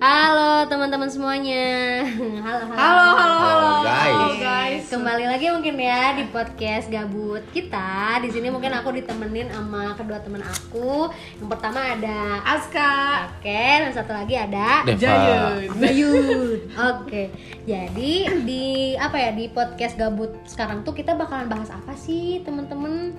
Halo teman-teman semuanya. Halo halo. Halo, halo, halo, Halo, guys. Halo, guys. Kembali lagi mungkin ya di podcast gabut kita. Di sini mungkin aku ditemenin sama kedua teman aku. Yang pertama ada Aska. Oke, dan satu lagi ada Deva. Jayun. Bayun. Oke. Jadi di apa ya di podcast gabut sekarang tuh kita bakalan bahas apa sih teman-teman?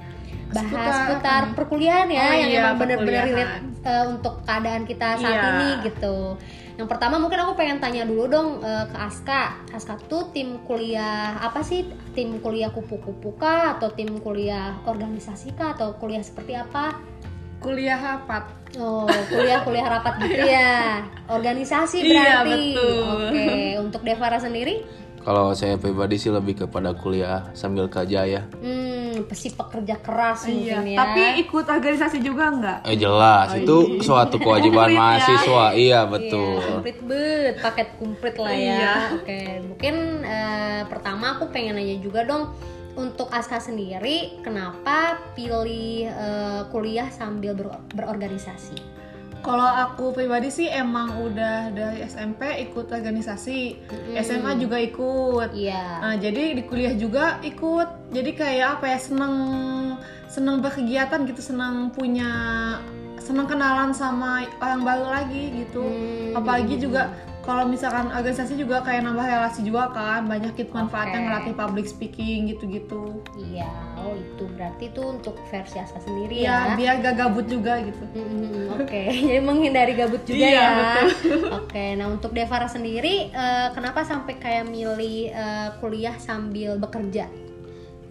Bahas Seputar perkuliahan ya Oh yang iya, emang bener-bener relate eh, untuk keadaan kita saat Iya. ini gitu. Yang pertama mungkin aku pengen tanya dulu dong eh, ke Aska. Aska tuh tim kuliah apa sih? Tim kuliah kupu-kupu kah atau tim kuliah organisasi kah atau kuliah seperti apa? Kuliah rapat. Oh, kuliah-kuliah rapat gitu ya. Organisasi Iya, berarti. betul. Oke, untuk Devara sendiri, Kalau saya pribadi sih lebih kepada kuliah sambil kerja ya. hmm, pasti pekerja keras Iya. mungkin ya. Tapi ikut organisasi juga enggak? Eh jelas itu suatu kewajiban Komplit ya. mahasiswa. Iya Iya, betul. komplit bet, paket komplit lah ya. Iya. Oke, mungkin eh, pertama aku pengen nanya juga dong untuk Aska sendiri, kenapa pilih eh, kuliah sambil ber- berorganisasi? Kalau aku pribadi sih emang udah dari SMP ikut organisasi, Mm-mm. SMA juga ikut. Iya. Nah, jadi di kuliah juga ikut. Jadi kayak apa ya seneng seneng berkegiatan gitu, seneng punya seneng kenalan sama orang baru lagi gitu. Hmm. Apalagi juga kalau misalkan organisasi juga kayak nambah relasi juga kan, banyak gitu manfaatnya Oke. ngelatih public speaking gitu-gitu. Iya, oh itu berarti itu untuk versi Aska sendiri ya. Iya, biar gak gabut juga gitu. Mm, Oke, jadi menghindari gabut juga Iya, ya. Oke, nah untuk Devara sendiri, eh, kenapa sampai kayak milih eh, kuliah sambil bekerja?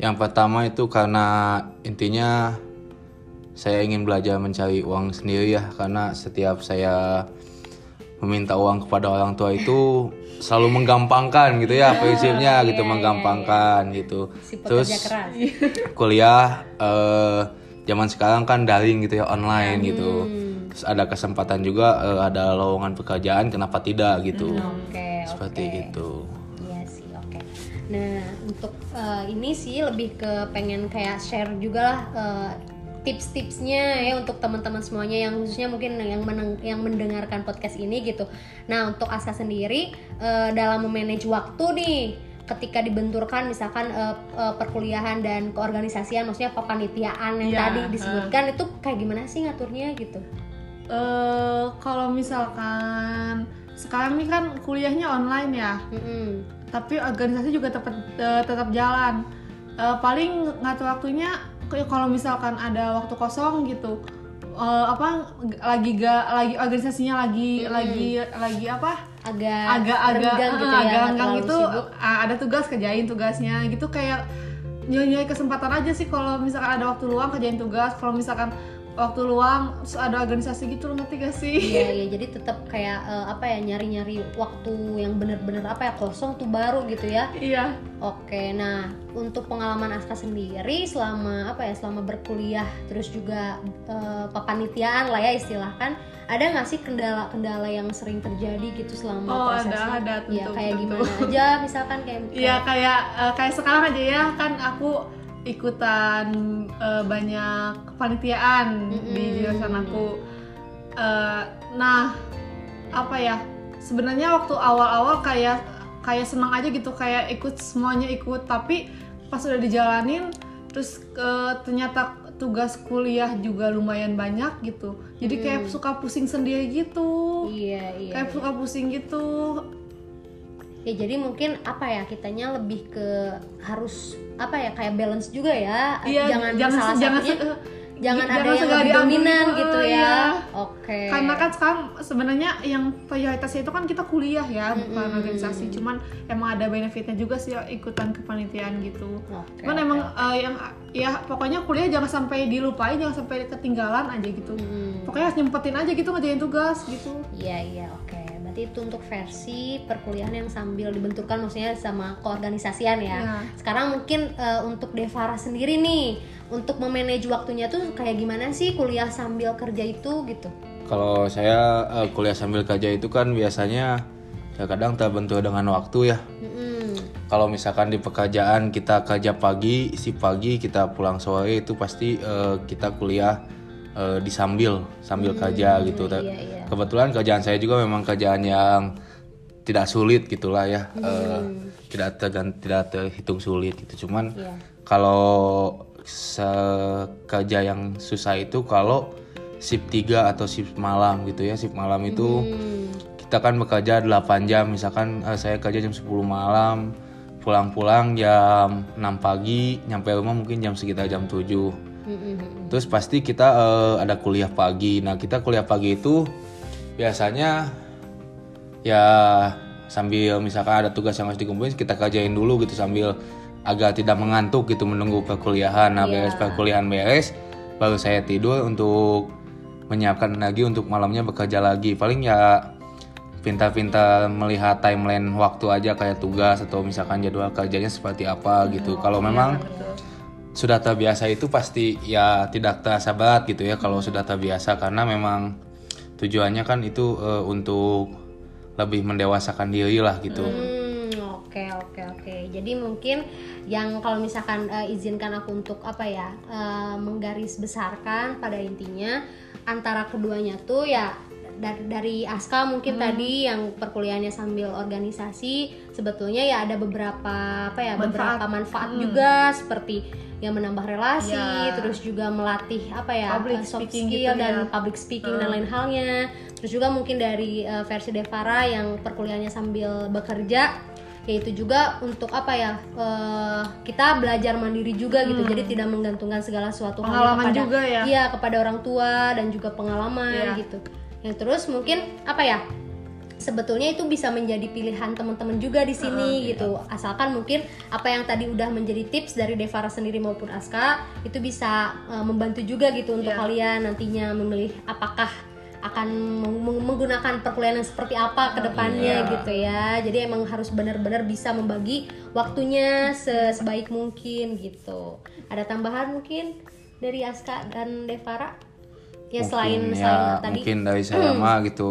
Yang pertama itu karena intinya saya ingin belajar mencari uang sendiri ya karena setiap saya meminta uang kepada orang tua itu selalu menggampangkan gitu ya prinsipnya gitu menggampangkan gitu. Si Terus keras. kuliah eh, zaman sekarang kan daring gitu ya online gitu. Hmm. Terus ada kesempatan juga eh, ada lowongan pekerjaan kenapa tidak gitu. Oke, Seperti oke. itu. Iya sih, oke. Nah, untuk eh, ini sih lebih ke pengen kayak share juga lah eh, tips-tipsnya ya untuk teman-teman semuanya yang khususnya mungkin yang meneng- yang mendengarkan podcast ini gitu. Nah, untuk Aska sendiri eh, dalam memanage waktu nih ketika dibenturkan misalkan eh, eh, perkuliahan dan keorganisasian maksudnya kepanitiaan yang Iya, tadi disebutkan itu kayak gimana sih ngaturnya gitu? eh kalau misalkan sekarang nih kan kuliahnya online ya, Mm-mm. tapi organisasi juga tetap tetap jalan. Eh, paling ngatur waktunya kalau misalkan ada waktu kosong gitu. eh, apa lagi ga lagi organisasinya lagi Hmm. lagi lagi apa agak agak-agak renggang gitu eh, ya, agak terlalu gitu sibuk. ah, ada tugas kerjain tugasnya gitu kayak nyari kesempatan aja sih kalau misalkan ada waktu luang kerjain tugas kalau misalkan waktu luang terus ada organisasi gitu ngerti gak sih Iya, iya, jadi tetap kayak eh, apa ya nyari-nyari waktu yang bener-bener apa ya kosong tuh baru gitu ya. iya Oke, nah untuk pengalaman Aska sendiri selama apa ya selama berkuliah terus juga eh, kepanitiaan lah ya istilahkan ada nggak sih kendala-kendala yang sering terjadi gitu selama Oh, ada, prosesnya? ada, Iya, tentu, kayak tentu. gimana aja misalkan kayak Iya kayak eh, kayak sekarang aja ya kan aku ikutan eh, banyak kepanitiaan di Mm-mm. jurusan aku. Eh, nah apa ya sebenarnya waktu awal-awal kayak kayak senang aja gitu kayak ikut semuanya ikut. Tapi pas udah dijalanin terus eh, ternyata tugas kuliah juga lumayan banyak gitu. Jadi kayak suka pusing sendiri gitu. Iya iya. Kayak suka pusing gitu ya jadi mungkin apa ya kitanya lebih ke harus apa ya kayak balance juga ya. Iya, jangan jangan salah jangan satunya jangan jangan ada yang segala lebih dominan gitu, gitu iya. ya oke. Karena kan sekarang sebenarnya yang prioritasnya itu kan kita kuliah ya bukan Mm-mm. organisasi. Cuman emang ada benefitnya juga sih ikutan kepanitiaan gitu. Oke, cuman oke, emang eh, yang ya pokoknya kuliah jangan sampai dilupain jangan sampai ketinggalan aja gitu. Hmm, pokoknya harus nyempetin aja gitu ngerjain tugas gitu. Iya iya oke berarti itu untuk versi perkuliahan yang sambil dibenturkan maksudnya sama keorganisasian ya Iya. sekarang mungkin eh, untuk Devara sendiri nih untuk memanage waktunya tuh kayak gimana sih kuliah sambil kerja itu gitu Kalau saya eh, kuliah sambil kerja itu kan biasanya terkadang terbentur dengan waktu ya. Mm-mm. Kalau misalkan di pekerjaan kita kerja pagi, si pagi kita pulang sore itu pasti eh, kita kuliah eh, disambil sambil kerja gitu. Iya, iya. Kebetulan kerjaan saya juga memang kerjaan yang tidak sulit gitulah ya. Eh, tidak tergan tidak terhitung sulit gitu. Cuman Iya. kalau kerja yang susah itu kalau shift 3 atau shift malam gitu ya. Shift malam itu Hmm. kita kan bekerja 8 jam misalkan eh, saya kerja jam 10 malam pulang-pulang jam 6 pagi nyampe rumah mungkin jam sekitar jam 7 Mm-mm. terus pasti kita eh, ada kuliah pagi. Nah kita kuliah pagi itu biasanya ya sambil misalkan ada tugas yang harus dikumpulin kita kerjain dulu gitu sambil agar tidak mengantuk gitu menunggu perkuliahan. Nah beres perkuliahan beres baru saya tidur untuk menyiapkan energi untuk malamnya bekerja lagi. Paling ya pintar-pintar melihat timeline waktu aja kayak tugas atau misalkan jadwal kerjanya seperti apa gitu. Kalau memang sudah terbiasa itu pasti ya tidak terasa berat gitu ya kalau sudah terbiasa karena memang tujuannya kan itu eh, untuk lebih mendewasakan diri lah gitu. Hmm, oke oke oke. Jadi mungkin yang kalau misalkan eh, izinkan aku untuk apa ya eh, menggaris besarkan pada intinya antara keduanya tuh ya dari, dari Aska mungkin tadi yang perkuliahannya sambil organisasi sebetulnya ya ada beberapa apa ya beberapa manfaat juga seperti yang menambah relasi Ya. terus juga melatih apa ya Public soft speaking skill gitu dan ya. public speaking dan lain halnya. Terus juga mungkin dari uh, versi Devara yang perkuliahannya sambil bekerja yaitu juga untuk apa ya uh, kita belajar mandiri juga gitu jadi tidak menggantungkan segala sesuatu hal Hmm. Pengalaman kepada juga ya. iya kepada orang tua dan juga pengalaman Iya. gitu yang terus mungkin apa ya? Sebetulnya itu bisa menjadi pilihan teman-teman juga di sini gitu. Asalkan mungkin apa yang tadi udah menjadi tips dari Devara sendiri maupun Aska itu bisa uh, membantu juga gitu untuk Iya. kalian nantinya memilih apakah akan meng- meng- menggunakan perkuliahan yang seperti apa ke depannya Iya. gitu ya. Jadi emang harus benar-benar bisa membagi waktunya se- sebaik mungkin gitu. Ada tambahan mungkin dari Aska dan Devara ya selain Mungkin selain ya tadi. mungkin dari saya mah gitu.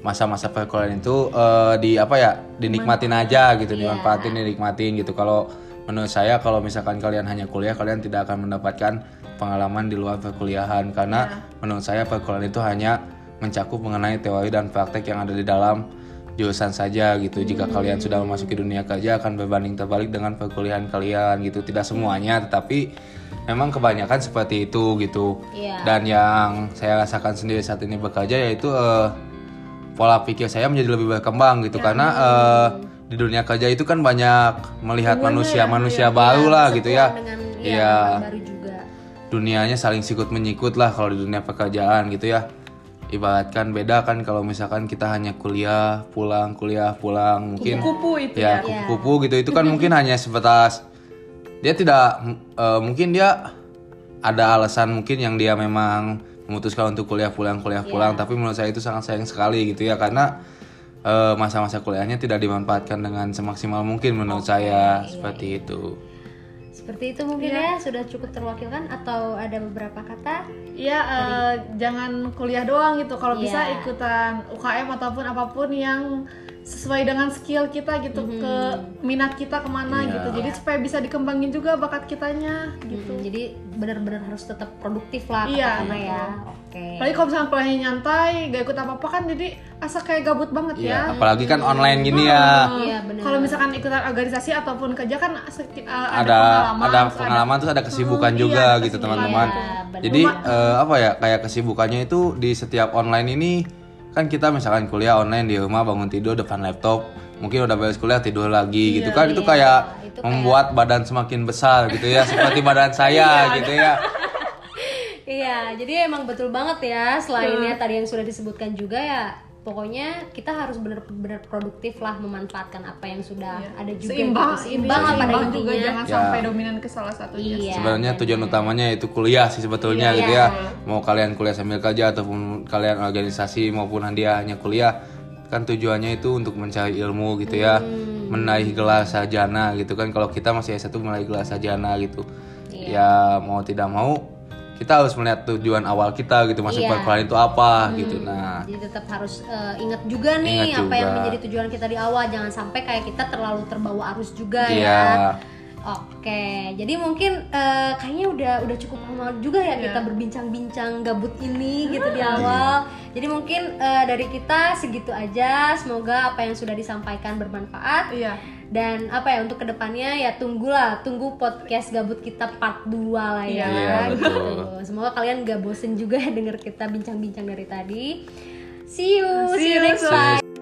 Masa-masa perkuliahan itu eh, di apa ya dinikmatin aja gitu Iya. dimanfaatin dinikmatin gitu. Kalau menurut saya kalau misalkan kalian hanya kuliah kalian tidak akan mendapatkan pengalaman di luar perkuliahan. Karena Iya. menurut saya perkuliahan itu hanya mencakup mengenai teori dan praktek yang ada di dalam jurusan saja gitu. Jika Hmm. kalian sudah memasuki dunia kerja akan berbanding terbalik dengan perkuliahan kalian gitu. Tidak semuanya tetapi memang kebanyakan seperti itu gitu. Iya. dan yang saya rasakan sendiri saat ini bekerja yaitu eh, pola pikir saya menjadi lebih berkembang gitu. Karena eh, di dunia kerja itu kan banyak melihat manusia-manusia baru lah gitu ya. dengan ya, Iya. baru juga. Dunianya saling sikut menyikut lah kalau di dunia pekerjaan gitu ya ibaratkan beda kan kalau misalkan kita hanya kuliah pulang kuliah pulang mungkin Kupu itu ya ya. kupu-kupu gitu. Itu kan mungkin hanya sebatas dia tidak eh, mungkin dia ada alasan mungkin yang dia memang memutuskan untuk kuliah pulang kuliah pulang. Tapi menurut saya itu sangat sayang sekali gitu ya karena eh, masa-masa kuliahnya tidak dimanfaatkan dengan semaksimal mungkin menurut saya. seperti itu seperti itu mungkin Iya. ya sudah cukup terwakilkan atau ada beberapa kata Iya, eh, jangan kuliah doang gitu. Kalau bisa Iya. ikutan UKM ataupun apa pun yang sesuai dengan skill kita gitu, Mhm. ke minat kita ke mana Iya. gitu. Jadi supaya bisa dikembangin juga bakat kitanya gitu. Mm, jadi benar-benar harus tetap produktif lah Iya, katakanlah ya betul. oke Apalagi kalau misalnya kuliahnya nyantai, gak ikut apa-apa kan jadi asa kayak gabut banget Iya, ya. apalagi kan online gini ya Iya, benar. Kalau misalkan ikutan organisasi ataupun kerja kan eh, ada ada terus pengalaman terus ada kesibukan Hmm, juga iya, ada gitu teman-teman. Iya. Jadi eh, apa ya kayak kesibukannya itu di setiap online ini kan kita misalkan kuliah online di rumah bangun tidur depan laptop, mungkin udah beres kuliah tidur lagi gitu kan itu Iya, kayak itu kayak- membuat badan semakin besar gitu ya seperti badan saya gitu ya. Iya, jadi emang betul banget ya. Selainnya tadi yang sudah disebutkan juga ya, pokoknya kita harus benar-benar produktif lah memanfaatkan apa yang sudah ada juga. seimbang, gitu. seimbang lah pada seimbang juga intinya. jangan Ya. sampai dominan ke salah satunya. Iya. Sebenarnya tujuan utamanya itu kuliah sih sebetulnya Iya, gitu iya. ya. Mau kalian kuliah sambil kerja ataupun kalian organisasi maupun dia hanya kuliah, kan tujuannya itu untuk mencari ilmu gitu ya. Hmm. Menaih gelar sarjana gitu kan. Kalau kita masih S1 menaih gelar sarjana gitu. Iya. Ya mau tidak mau kita harus melihat tujuan awal kita gitu masuk Iya. perkuliahan itu apa gitu. Nah, Jadi tetap harus eh, ingat juga nih Ingat apa yang juga. menjadi tujuan kita di awal. Jangan sampai kayak kita terlalu terbawa arus juga Iya. ya. Oke, jadi mungkin eh, kayaknya udah udah cukup lama juga ya Iya. kita berbincang-bincang gabut ini gitu di awal. Jadi mungkin eh, dari kita segitu aja. Semoga apa yang sudah disampaikan bermanfaat. Iya. Dan apa ya untuk ke depannya ya tunggulah, tunggu podcast gabut kita part 2 lah ya. Iya, gitu. Semoga kalian gak bosen juga ya denger kita bincang-bincang dari tadi. See you, see, See you next time.